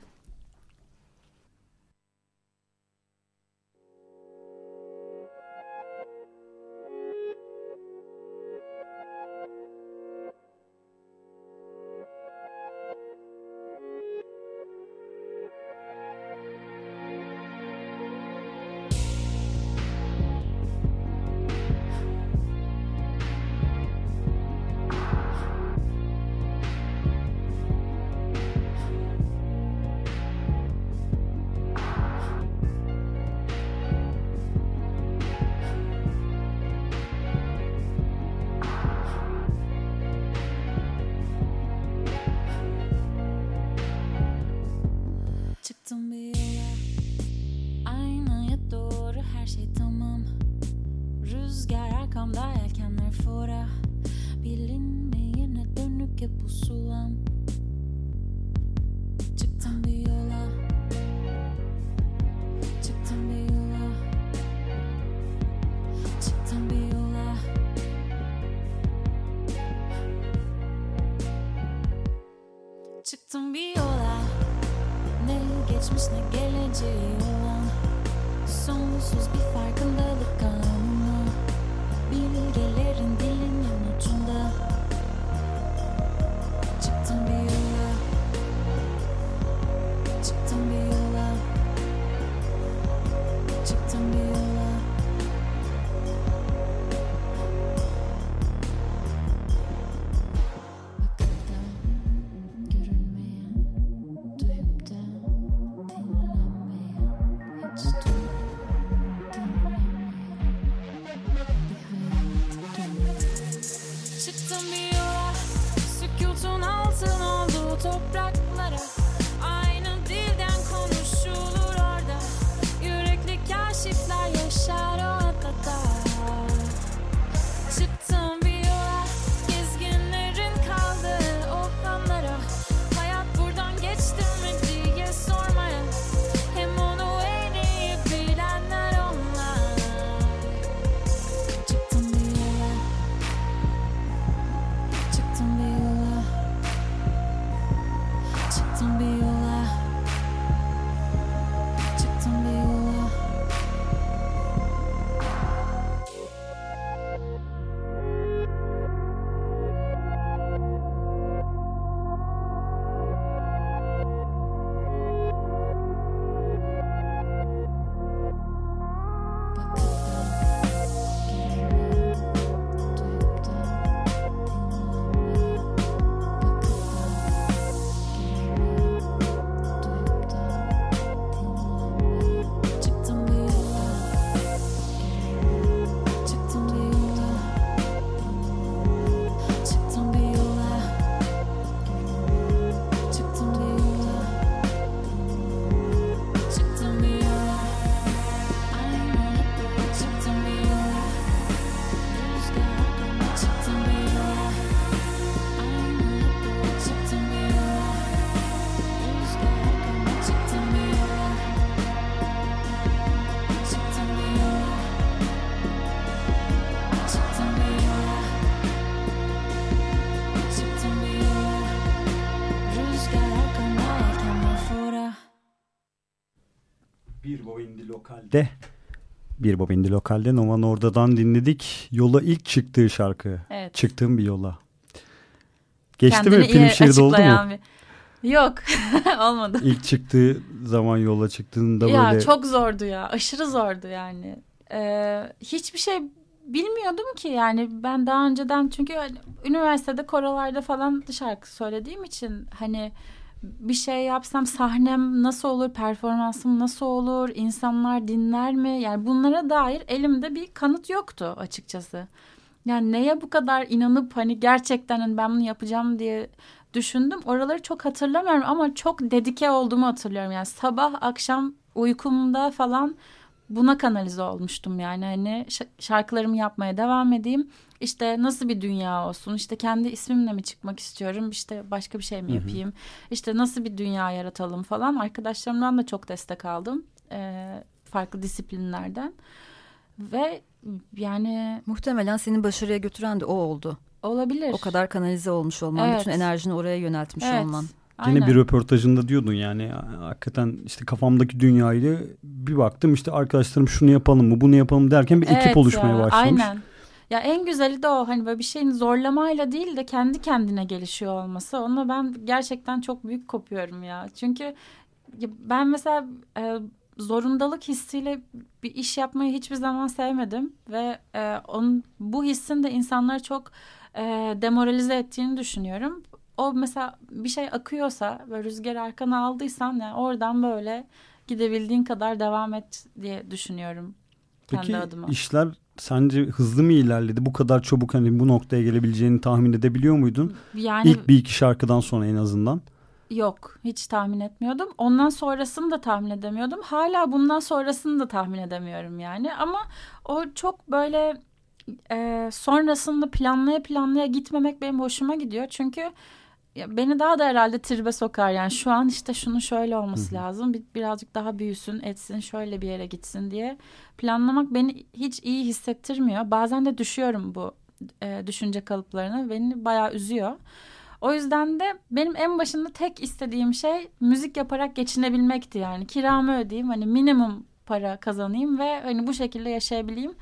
Bobindi Lokal'de bir Bobindi Lokal'de Nova Norda'dan dinledik. Yola ilk çıktığı şarkı. Evet. Çıktığım bir yola. Geçti Kendini mi? Film şiirde oldu mu? Bir... Yok <laughs> olmadı. İlk çıktığı zaman yola çıktığında ya, böyle. Ya çok zordu ya aşırı zordu yani. Ee, hiçbir şey bilmiyordum ki yani ben daha önceden çünkü hani üniversitede korolarda falan şarkı söylediğim için hani bir şey yapsam sahnem nasıl olur, performansım nasıl olur, insanlar dinler mi? Yani bunlara dair elimde bir kanıt yoktu açıkçası. Yani neye bu kadar inanıp hani gerçekten hani ben bunu yapacağım diye düşündüm. Oraları çok hatırlamıyorum ama çok dedike olduğumu hatırlıyorum. Yani sabah akşam uykumda falan buna kanalize olmuştum yani hani şarkılarımı yapmaya devam edeyim işte nasıl bir dünya olsun işte kendi ismimle mi çıkmak istiyorum işte başka bir şey mi yapayım hı hı. işte nasıl bir dünya yaratalım falan arkadaşlarımdan da çok destek aldım e, farklı disiplinlerden ve yani muhtemelen senin başarıya götüren de o oldu olabilir o kadar kanalize olmuş olman evet. bütün enerjini oraya yöneltmiş evet. olman Aynen. Yine bir röportajında diyordun yani hakikaten işte kafamdaki dünyayı bir baktım işte arkadaşlarım şunu yapalım mı bunu yapalım derken bir evet ekip oluşmaya ya, başlamış. Aynen. Ya en güzeli de o hani böyle bir şeyin zorlamayla değil de kendi kendine gelişiyor olması. Onunla ben gerçekten çok büyük kopuyorum ya. Çünkü ben mesela e, zorundalık hissiyle bir iş yapmayı hiçbir zaman sevmedim ve e, onun bu hissin de insanları çok e, demoralize ettiğini düşünüyorum o mesela bir şey akıyorsa ve rüzgar arkana aldıysan yani oradan böyle gidebildiğin kadar devam et diye düşünüyorum kendi Peki, adıma. işler sence hızlı mı ilerledi? Bu kadar çabuk hani bu noktaya gelebileceğini tahmin edebiliyor muydun? Yani ilk bir iki şarkıdan sonra en azından. Yok hiç tahmin etmiyordum. Ondan sonrasını da tahmin edemiyordum. Hala bundan sonrasını da tahmin edemiyorum yani. Ama o çok böyle e, sonrasında planlaya planlaya gitmemek benim hoşuma gidiyor. Çünkü ya beni daha da herhalde tribe sokar. Yani şu an işte şunun şöyle olması Hı-hı. lazım. Bir, birazcık daha büyüsün etsin şöyle bir yere gitsin diye planlamak beni hiç iyi hissettirmiyor. Bazen de düşüyorum bu e, düşünce kalıplarına. Beni bayağı üzüyor. O yüzden de benim en başında tek istediğim şey müzik yaparak geçinebilmekti yani. Kiramı ödeyeyim hani minimum para kazanayım ve hani bu şekilde yaşayabileyim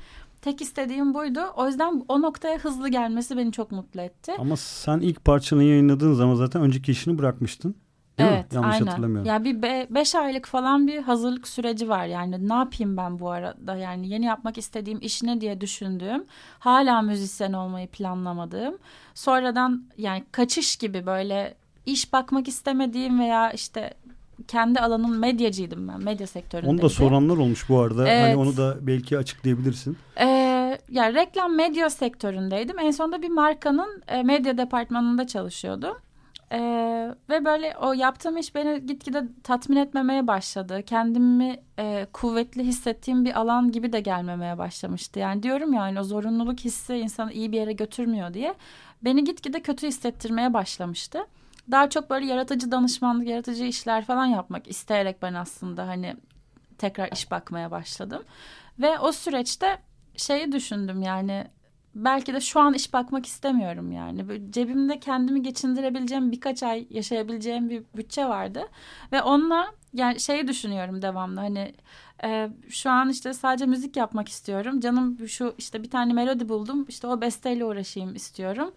Tek istediğim buydu. O yüzden o noktaya hızlı gelmesi beni çok mutlu etti. Ama sen ilk parçanı yayınladığın zaman zaten önceki işini bırakmıştın. Değil evet, mi? Yanlış aynen. hatırlamıyorum. Ya bir be, beş aylık falan bir hazırlık süreci var. Yani ne yapayım ben bu arada? Yani yeni yapmak istediğim iş ne diye düşündüğüm, hala müzisyen olmayı planlamadığım, sonradan yani kaçış gibi böyle iş bakmak istemediğim veya işte kendi alanın medyacıydım ben. Medya sektöründe. Onu da soranlar olmuş bu arada. Hani evet. Hani onu da belki açıklayabilirsin. Ee, yani reklam medya sektöründeydim. En sonunda bir markanın e, medya departmanında çalışıyordum. Ee, ve böyle o yaptığım iş beni gitgide tatmin etmemeye başladı. Kendimi e, kuvvetli hissettiğim bir alan gibi de gelmemeye başlamıştı. Yani diyorum ya yani o zorunluluk hissi insanı iyi bir yere götürmüyor diye. Beni gitgide kötü hissettirmeye başlamıştı daha çok böyle yaratıcı danışmanlık, yaratıcı işler falan yapmak isteyerek ben aslında hani tekrar iş bakmaya başladım. Ve o süreçte şeyi düşündüm yani belki de şu an iş bakmak istemiyorum yani. Böyle cebimde kendimi geçindirebileceğim birkaç ay yaşayabileceğim bir bütçe vardı. Ve onunla yani şeyi düşünüyorum devamlı hani e, şu an işte sadece müzik yapmak istiyorum. Canım şu işte bir tane melodi buldum işte o besteyle uğraşayım istiyorum.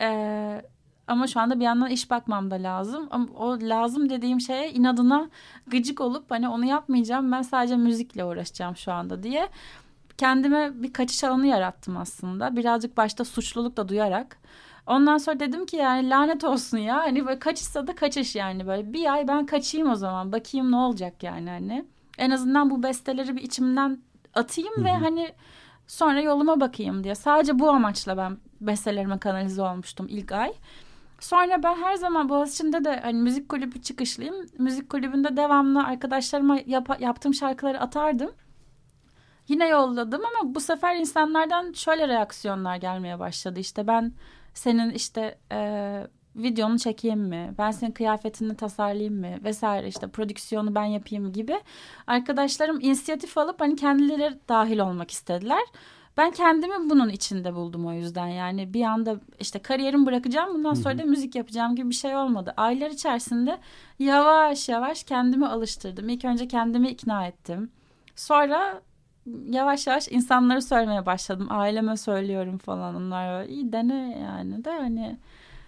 E, ama şu anda bir yandan iş bakmam da lazım. Ama o lazım dediğim şeye inadına gıcık olup hani onu yapmayacağım. Ben sadece müzikle uğraşacağım şu anda diye. Kendime bir kaçış alanı yarattım aslında. Birazcık başta suçluluk da duyarak. Ondan sonra dedim ki yani lanet olsun ya. Hani böyle kaçışsa da kaçış yani böyle. Bir ay ben kaçayım o zaman. Bakayım ne olacak yani hani. En azından bu besteleri bir içimden atayım Hı-hı. ve hani sonra yoluma bakayım diye. Sadece bu amaçla ben bestelerime kanalize olmuştum ilk ay. Sonra ben her zaman Boğaziçi'nde de hani müzik kulübü çıkışlıyım. Müzik kulübünde devamlı arkadaşlarıma yap yaptığım şarkıları atardım. Yine yolladım ama bu sefer insanlardan şöyle reaksiyonlar gelmeye başladı. İşte ben senin işte e, videonu çekeyim mi? Ben senin kıyafetini tasarlayayım mı? Vesaire işte prodüksiyonu ben yapayım gibi. Arkadaşlarım inisiyatif alıp hani kendileri dahil olmak istediler. Ben kendimi bunun içinde buldum o yüzden. Yani bir anda işte kariyerimi bırakacağım bundan sonra da müzik yapacağım gibi bir şey olmadı. Aylar içerisinde yavaş yavaş kendimi alıştırdım. İlk önce kendimi ikna ettim. Sonra yavaş yavaş insanları söylemeye başladım. Aileme söylüyorum falan. Onlar iyi dene yani de hani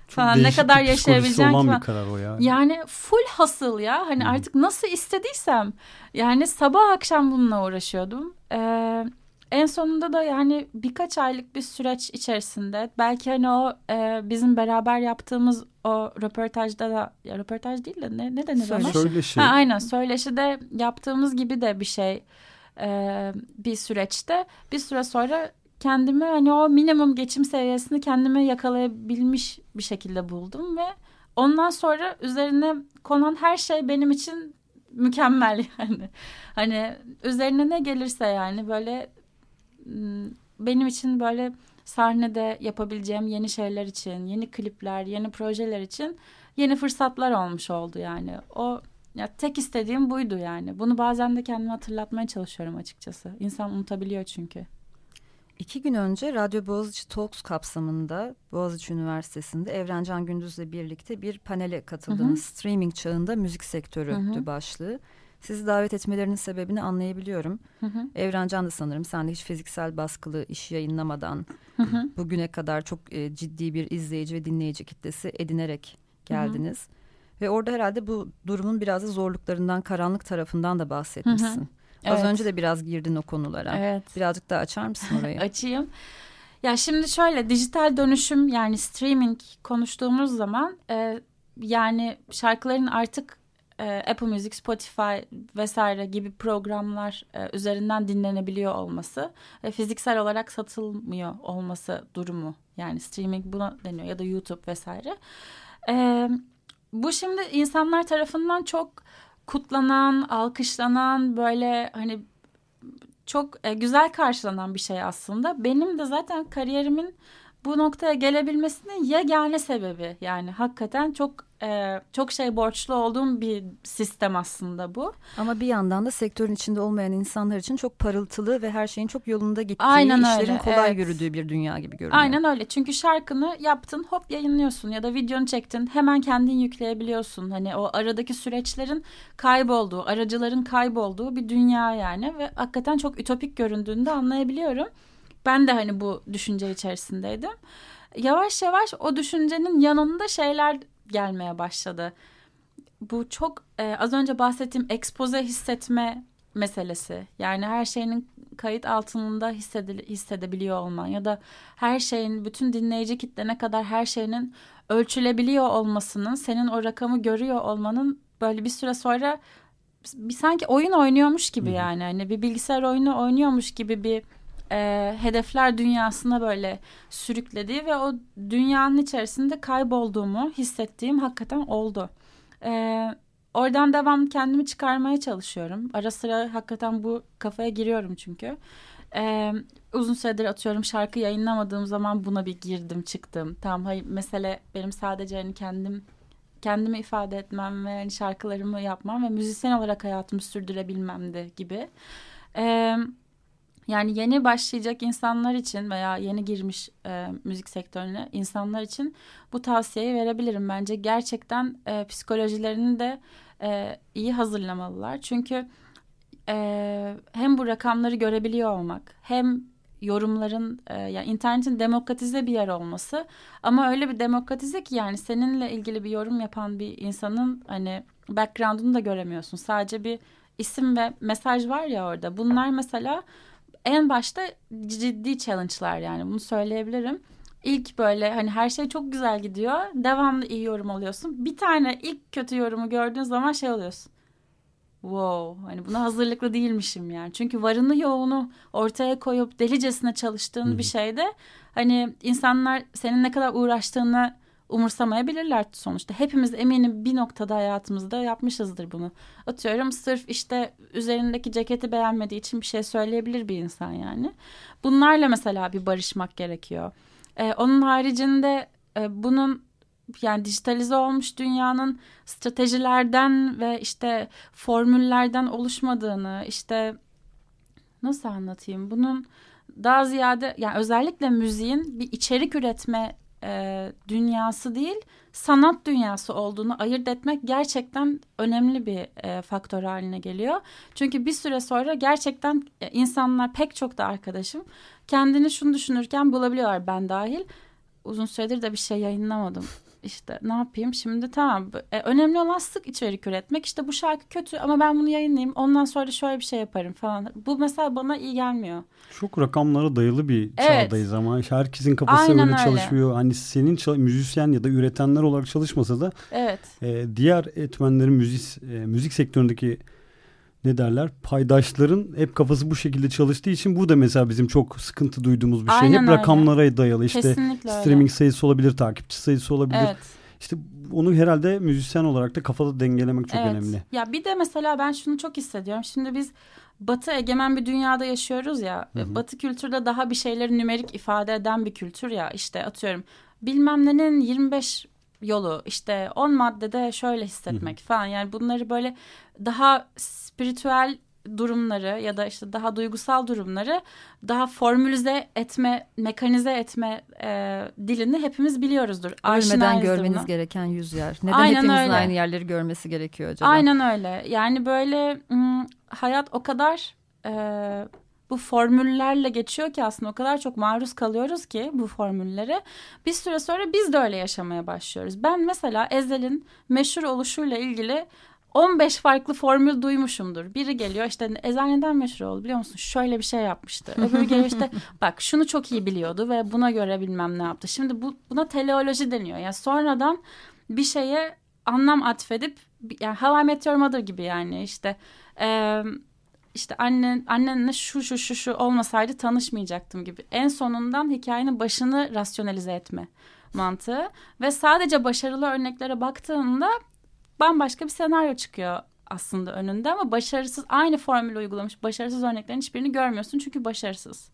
Çok falan ne kadar yaşayabileceğim olan bir karar o yani. Yani full hasıl ya. Hani hmm. artık nasıl istediysem yani sabah akşam bununla uğraşıyordum. Ee, en sonunda da yani birkaç aylık bir süreç içerisinde belki hani o e, bizim beraber yaptığımız o röportajda da ya röportaj değil de ne, ne denir söyleşi. ona? Söyleşi. Ha, aynen söyleşide yaptığımız gibi de bir şey e, bir süreçte bir süre sonra kendimi hani o minimum geçim seviyesini kendime yakalayabilmiş bir şekilde buldum ve ondan sonra üzerine konan her şey benim için mükemmel <laughs> yani. Hani üzerine ne gelirse yani böyle benim için böyle sahnede yapabileceğim yeni şeyler için, yeni klipler, yeni projeler için yeni fırsatlar olmuş oldu yani. O ya tek istediğim buydu yani. Bunu bazen de kendime hatırlatmaya çalışıyorum açıkçası. İnsan unutabiliyor çünkü. İki gün önce Radyo Boğaziçi Talks kapsamında Boğaziçi Üniversitesi'nde Evrencan Gündüz'le birlikte bir panele katıldığınız streaming çağında müzik sektörü hı hı. başlığı. Sizi davet etmelerinin sebebini anlayabiliyorum. Hı hı. Evrencan da sanırım sen de hiç fiziksel baskılı iş yayınlamadan hı hı. bugüne kadar çok e, ciddi bir izleyici ve dinleyici kitlesi edinerek geldiniz. Hı hı. Ve orada herhalde bu durumun biraz da zorluklarından, karanlık tarafından da bahsetmişsin. Hı hı. Evet. Az önce de biraz girdin o konulara. Evet. Birazcık daha açar mısın orayı? <laughs> Açayım. Ya şimdi şöyle dijital dönüşüm yani streaming konuştuğumuz zaman e, yani şarkıların artık e, Apple Music, Spotify vesaire gibi programlar e, üzerinden dinlenebiliyor olması ve fiziksel olarak satılmıyor olması durumu. Yani streaming buna deniyor ya da YouTube vesaire. E, bu şimdi insanlar tarafından çok kutlanan, alkışlanan böyle hani çok güzel karşılanan bir şey aslında. Benim de zaten kariyerimin bu noktaya gelebilmesinin yegane sebebi yani hakikaten çok e, çok şey borçlu olduğum bir sistem aslında bu. Ama bir yandan da sektörün içinde olmayan insanlar için çok parıltılı ve her şeyin çok yolunda gittiği, Aynen işlerin öyle, kolay evet. yürüdüğü bir dünya gibi görünüyor. Aynen öyle. Çünkü şarkını yaptın, hop yayınlıyorsun ya da videonu çektin, hemen kendin yükleyebiliyorsun. Hani o aradaki süreçlerin kaybolduğu, aracıların kaybolduğu bir dünya yani ve hakikaten çok ütopik göründüğünü de anlayabiliyorum. Ben de hani bu düşünce içerisindeydim. Yavaş yavaş o düşüncenin yanında şeyler gelmeye başladı. Bu çok e, az önce bahsettiğim ekspoze hissetme meselesi. Yani her şeyin kayıt altında hissedil hissedebiliyor olman ya da her şeyin bütün dinleyici kitlene kadar her şeyin ölçülebiliyor olmasının senin o rakamı görüyor olmanın böyle bir süre sonra bir sanki oyun oynuyormuş gibi yani hani bir bilgisayar oyunu oynuyormuş gibi bir e, hedefler dünyasına böyle sürüklediği ve o dünyanın içerisinde kaybolduğumu hissettiğim hakikaten oldu. E, oradan devam kendimi çıkarmaya çalışıyorum. Ara sıra hakikaten bu kafaya giriyorum çünkü. E, uzun süredir atıyorum şarkı yayınlamadığım zaman buna bir girdim çıktım. Tamam hayır mesele benim sadece hani kendim kendimi ifade etmem ve hani şarkılarımı yapmam ve müzisyen olarak hayatımı sürdürebilmemdi gibi. Yani yeni başlayacak insanlar için veya yeni girmiş e, müzik sektörüne insanlar için bu tavsiyeyi verebilirim. Bence gerçekten e, psikolojilerini de e, iyi hazırlamalılar. Çünkü e, hem bu rakamları görebiliyor olmak hem yorumların e, yani internetin demokratize bir yer olması ama öyle bir demokratize ki yani seninle ilgili bir yorum yapan bir insanın hani background'unu da göremiyorsun. Sadece bir isim ve mesaj var ya orada. Bunlar mesela en başta ciddi challenge'lar yani bunu söyleyebilirim. İlk böyle hani her şey çok güzel gidiyor. Devamlı iyi yorum alıyorsun. Bir tane ilk kötü yorumu gördüğün zaman şey oluyorsun. Wow hani buna hazırlıklı değilmişim yani. Çünkü varını yoğunu ortaya koyup delicesine çalıştığın Hı-hı. bir şeyde hani insanlar senin ne kadar uğraştığını umursamayabilirler sonuçta. Hepimiz eminim bir noktada hayatımızda yapmışızdır bunu. Atıyorum sırf işte üzerindeki ceketi beğenmediği için bir şey söyleyebilir bir insan yani. Bunlarla mesela bir barışmak gerekiyor. Ee, onun haricinde e, bunun yani dijitalize olmuş dünyanın stratejilerden ve işte formüllerden oluşmadığını işte nasıl anlatayım bunun daha ziyade yani özellikle müziğin bir içerik üretme e, dünyası değil sanat dünyası olduğunu ayırt etmek gerçekten önemli bir e, faktör haline geliyor. Çünkü bir süre sonra gerçekten e, insanlar pek çok da arkadaşım kendini şunu düşünürken bulabiliyorlar ben dahil. Uzun süredir de bir şey yayınlamadım işte ne yapayım şimdi tamam e, önemli olan sık içerik üretmek işte bu şarkı kötü ama ben bunu yayınlayayım ondan sonra şöyle bir şey yaparım falan bu mesela bana iyi gelmiyor. Çok rakamlara dayalı bir evet. çağdayız ama herkesin kafası Aynen öyle, öyle çalışmıyor. Hani senin müzisyen ya da üretenler olarak çalışmasa da evet. e, diğer etmenlerin müzik e, müzik sektöründeki ne derler paydaşların hep kafası bu şekilde çalıştığı için bu da mesela bizim çok sıkıntı duyduğumuz bir şey. Aynen hep öyle. rakamlara dayalı işte Kesinlikle streaming öyle. sayısı olabilir, takipçi sayısı olabilir. Evet. İşte onu herhalde müzisyen olarak da kafada dengelemek çok evet. önemli. Ya bir de mesela ben şunu çok hissediyorum. Şimdi biz Batı egemen bir dünyada yaşıyoruz ya. Hı hı. Batı kültürde daha bir şeyleri nümerik ifade eden bir kültür ya. İşte atıyorum bilmem nenin 25 yolu işte 10 maddede şöyle hissetmek hı falan. Yani bunları böyle daha spiritüel durumları ya da işte daha duygusal durumları daha formülize etme, mekanize etme e, dilini hepimiz biliyoruzdur. Ölmeden görmeniz buna. gereken yüz yer. Neden Aynen hepimizin öyle. aynı yerleri görmesi gerekiyor acaba? Aynen öyle. Yani böyle hayat o kadar e, bu formüllerle geçiyor ki aslında o kadar çok maruz kalıyoruz ki bu formüllere. Bir süre sonra biz de öyle yaşamaya başlıyoruz. Ben mesela Ezel'in meşhur oluşuyla ilgili 15 farklı formül duymuşumdur. Biri geliyor işte Ezel neden meşhur oldu biliyor musun? Şöyle bir şey yapmıştı. Öbürü geliyor işte <laughs> bak şunu çok iyi biliyordu ve buna göre bilmem ne yaptı. Şimdi bu buna teleoloji deniyor. Yani sonradan bir şeye anlam atfedip yani How I Met Your Mother gibi yani işte e, işte annen annenle şu şu şu şu olmasaydı tanışmayacaktım gibi. En sonundan hikayenin başını rasyonalize etme mantığı ve sadece başarılı örneklere baktığında bambaşka bir senaryo çıkıyor aslında önünde ama başarısız aynı formülü uygulamış başarısız örneklerin hiçbirini görmüyorsun çünkü başarısız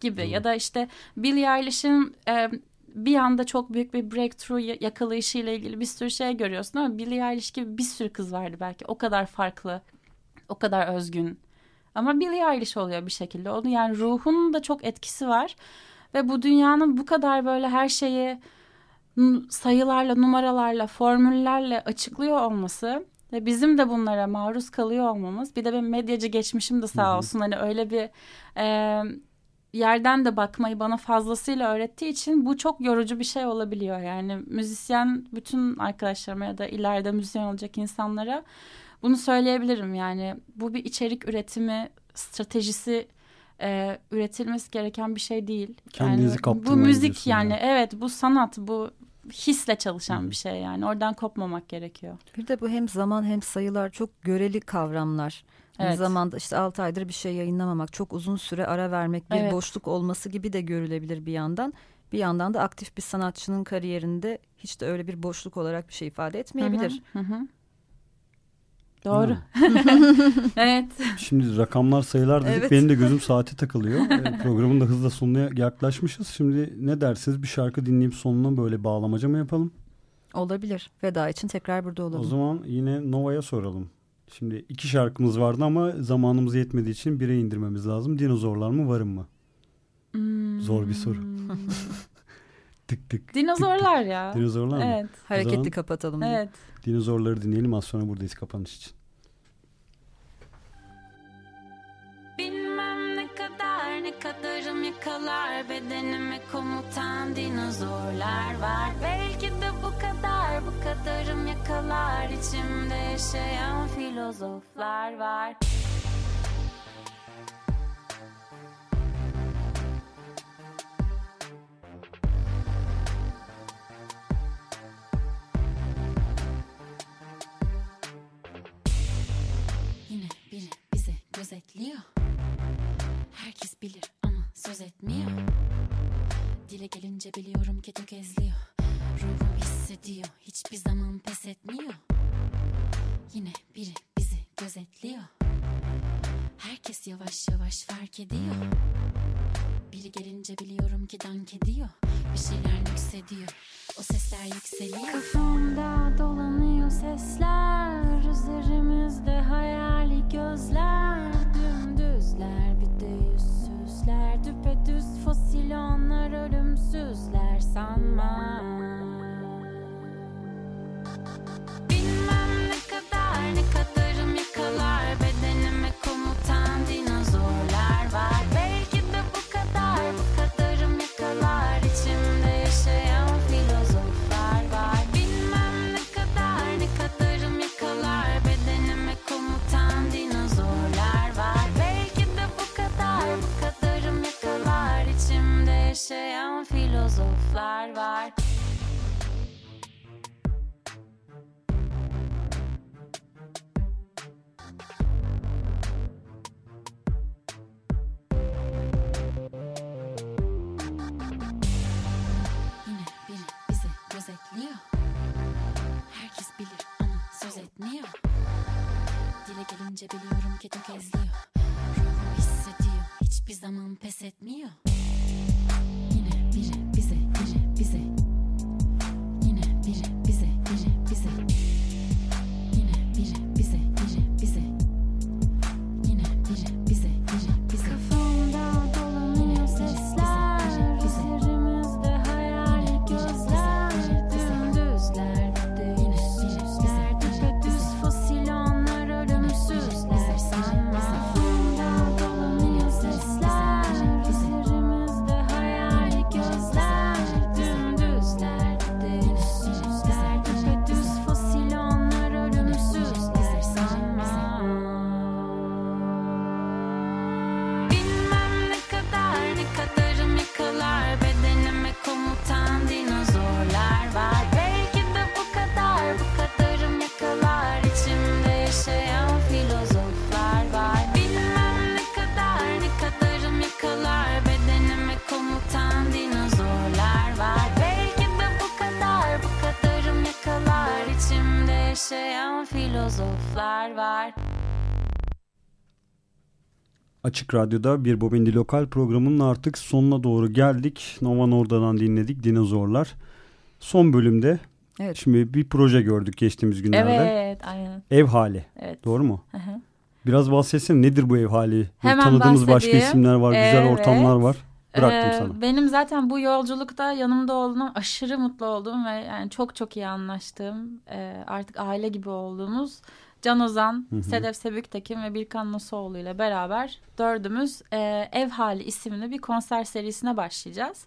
gibi hmm. ya da işte Billie Eilish'in e, bir anda çok büyük bir breakthrough yakalayışıyla ilgili bir sürü şey görüyorsun ama Billie Eilish gibi bir sürü kız vardı belki o kadar farklı o kadar özgün ama Billie Eilish oluyor bir şekilde onu yani ruhunun da çok etkisi var ve bu dünyanın bu kadar böyle her şeyi sayılarla, numaralarla, formüllerle açıklıyor olması ve bizim de bunlara maruz kalıyor olmamız. Bir de benim medyacı geçmişim de sağ olsun hani öyle bir e, yerden de bakmayı bana fazlasıyla öğrettiği için bu çok yorucu bir şey olabiliyor. Yani müzisyen bütün arkadaşlarıma ya da ileride müzisyen olacak insanlara bunu söyleyebilirim. Yani bu bir içerik üretimi stratejisi e, üretilmesi gereken bir şey değil. Kendinizi yani, Bu müzik yani ya. evet bu sanat bu hisle çalışan Hı. bir şey yani. Oradan kopmamak gerekiyor. Bir de bu hem zaman hem sayılar çok göreli kavramlar. Evet. Aynı zamanda işte 6 aydır bir şey yayınlamamak, çok uzun süre ara vermek, bir evet. boşluk olması gibi de görülebilir bir yandan. Bir yandan da aktif bir sanatçının kariyerinde hiç de öyle bir boşluk olarak bir şey ifade etmeyebilir. Hı hı. hı. Doğru. <laughs> evet. Şimdi rakamlar sayılar dedik. Evet. Benim de gözüm saate takılıyor. E, programın da hızla sonuna yaklaşmışız. Şimdi ne dersiniz bir şarkı dinleyip sonuna böyle bağlamaca mı yapalım? Olabilir. Veda için tekrar burada olalım. O zaman yine Nova'ya soralım. Şimdi iki şarkımız vardı ama zamanımız yetmediği için bire indirmemiz lazım. Dinozorlar mı varım mı? Hmm. Zor bir soru. <laughs> tık tık. Dinozorlar tık, ya. Dinozorlar mı? Evet. Hareketli kapatalım. Evet. Dinozorları dinleyelim az sonra buradayız kapanış için. Bilmem ne kadar ne kadarım yakalar bedenimi komutan dinozorlar var Belki de bu kadar bu kadarım yakalar içimde yaşayan filozoflar var ki tökezliyor Ruhum hissediyor. Hiçbir zaman pes etmiyor. Yine biri bizi gözetliyor. Herkes yavaş yavaş fark ediyor gelince biliyorum ki tökezliyor Ruhum hissediyor. Hiçbir zaman pes etmiyor. Yine biri bize biri bize Açık Radyo'da bir Bobendi Lokal programının artık sonuna doğru geldik. Nova Norda'dan dinledik Dinozorlar. Son bölümde Evet. şimdi bir proje gördük geçtiğimiz günlerde. Evet aynen. Ev hali. Evet. Doğru mu? Hı hı. Biraz bahsetsene nedir bu ev hali? Hemen Tanıdığımız başka bahsedeyim. isimler var, güzel Evet. ortamlar var. Bıraktım Ee, sana. Benim zaten bu yolculukta yanımda olduğum aşırı mutlu olduğum ve yani çok çok iyi anlaştığım e, artık aile gibi olduğumuz Can Ozan, Hı hı. Sedef Sebüktekin ve Birkan Nusoğlu ile beraber dördümüz e, Ev Hali isimli bir konser serisine başlayacağız.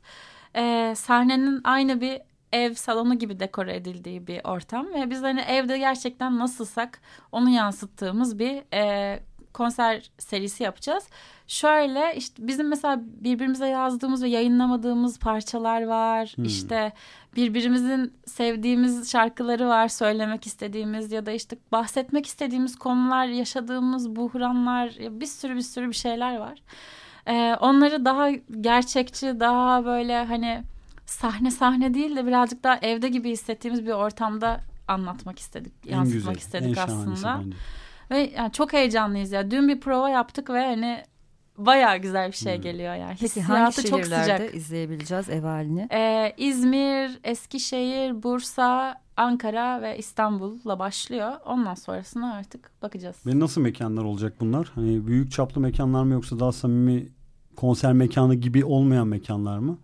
E, sahnenin aynı bir ev salonu gibi dekore edildiği bir ortam ve biz hani evde gerçekten nasılsak onu yansıttığımız bir e, konser serisi yapacağız. Şöyle işte bizim mesela birbirimize yazdığımız ve yayınlamadığımız parçalar var. Hmm. İşte birbirimizin sevdiğimiz şarkıları var, söylemek istediğimiz ya da işte bahsetmek istediğimiz konular, yaşadığımız buhranlar, bir sürü bir sürü bir şeyler var. Ee, onları daha gerçekçi, daha böyle hani sahne sahne değil de birazcık daha evde gibi hissettiğimiz bir ortamda anlatmak istedik, en yansıtmak güzel, en istedik şahanesi aslında. bence. Ve yani çok heyecanlıyız ya. Dün bir prova yaptık ve hani bayağı güzel bir şey Hmm. geliyor yani. Peki hangi çok sıcak. izleyebileceğiz ev halini? Ee, İzmir, Eskişehir, Bursa, Ankara ve İstanbul'la başlıyor. Ondan sonrasına artık bakacağız. Ve nasıl mekanlar olacak bunlar? Hani büyük çaplı mekanlar mı yoksa daha samimi konser mekanı gibi olmayan mekanlar mı?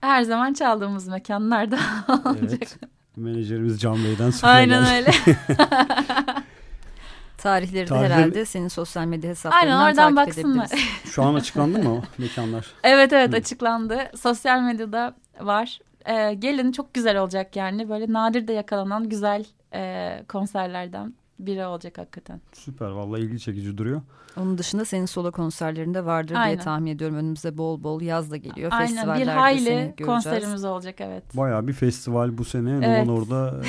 Her zaman çaldığımız mekanlarda <laughs> olacak. Evet. Menajerimiz Can Bey'den <laughs> süper Aynen geldi. öyle. <laughs> Tarihleri de Tarihleri- herhalde senin sosyal medya hesaplarından Aynen oradan takip baksınlar. edebiliriz. Şu an <laughs> açıklandı mı o mekanlar? Evet evet Hı. açıklandı. Sosyal medyada var. Ee, gelin çok güzel olacak yani. Böyle nadir de yakalanan güzel e, konserlerden biri olacak hakikaten. Süper vallahi ilgi çekici duruyor. Onun dışında senin solo konserlerinde vardır Aynen. diye tahmin ediyorum. Önümüze bol bol yaz da geliyor. Aynen Festivallerde bir hayli konserimiz olacak evet. Bayağı bir festival bu sene. Evet. Orada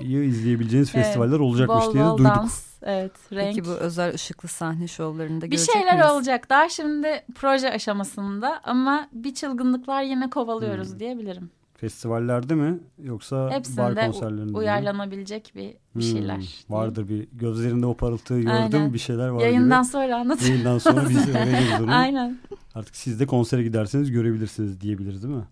e, iyi izleyebileceğiniz <laughs> Evet. festivaller olacakmış bol diye de bol duyduk. dans, evet renk. Peki bu özel ışıklı sahne şovlarında bir görecek şeyler miyiz? olacak. Daha şimdi proje aşamasında ama bir çılgınlıklar yine kovalıyoruz Hmm. diyebilirim. Festivallerde mi yoksa bar Hepsinde konserlerinde mi? uyarlanabilecek bir, bir Hmm, şeyler. diyeyim. Vardır bir gözlerinde o parıltıyı gördüm Aynen. bir şeyler var Yayından gibi. sonra anlatırım. Yayından sonra biz <laughs> öğreniriz onu. Aynen. Artık siz de konsere giderseniz görebilirsiniz diyebiliriz değil mi?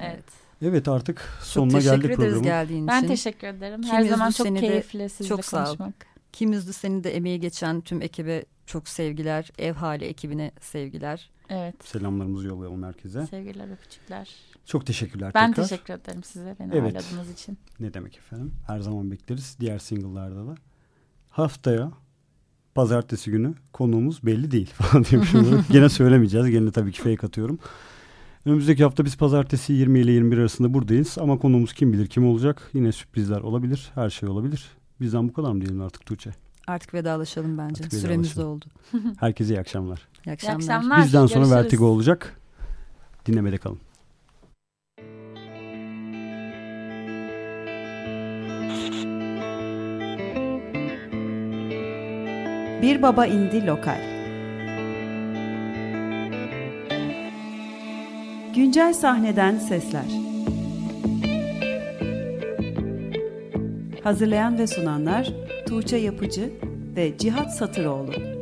Evet. Evet artık Çok sonuna teşekkür geldik ederiz programın. geldiğin Ben için. teşekkür ederim. Kim Her zaman çok seni de keyifli sizle çok sağ ol. konuşmak. Kim üzdü seni de emeği geçen tüm ekibe çok sevgiler. Ev hali ekibine sevgiler. Evet. Selamlarımızı yollayalım herkese. Sevgiler, öpücükler. Çok teşekkürler Ben tekrar. teşekkür ederim size beni Evet. ağırladığınız için. Ne demek efendim? Her zaman bekleriz. Diğer single'larda da. Haftaya pazartesi günü konuğumuz belli değil <laughs> falan diyormuşum. <laughs> Gene söylemeyeceğiz. Gene tabii ki fake atıyorum. Önümüzdeki hafta biz pazartesi 20 ile 21 arasında buradayız. Ama konuğumuz kim bilir kim olacak? Yine sürprizler olabilir. Her şey olabilir. Bizden bu kadar mı diyelim artık Tuğçe? Artık vedalaşalım bence. Artık Süremiz oldu. <laughs> Herkese iyi akşamlar. İyi akşamlar. İyi akşamlar. Bizden Görüşürüz. sonra Vertigo olacak. Dinlemede kalın. Bir Baba indi Lokal Güncel sahneden sesler Hazırlayan ve sunanlar Tuğçe Yapıcı ve Cihat Satıroğlu.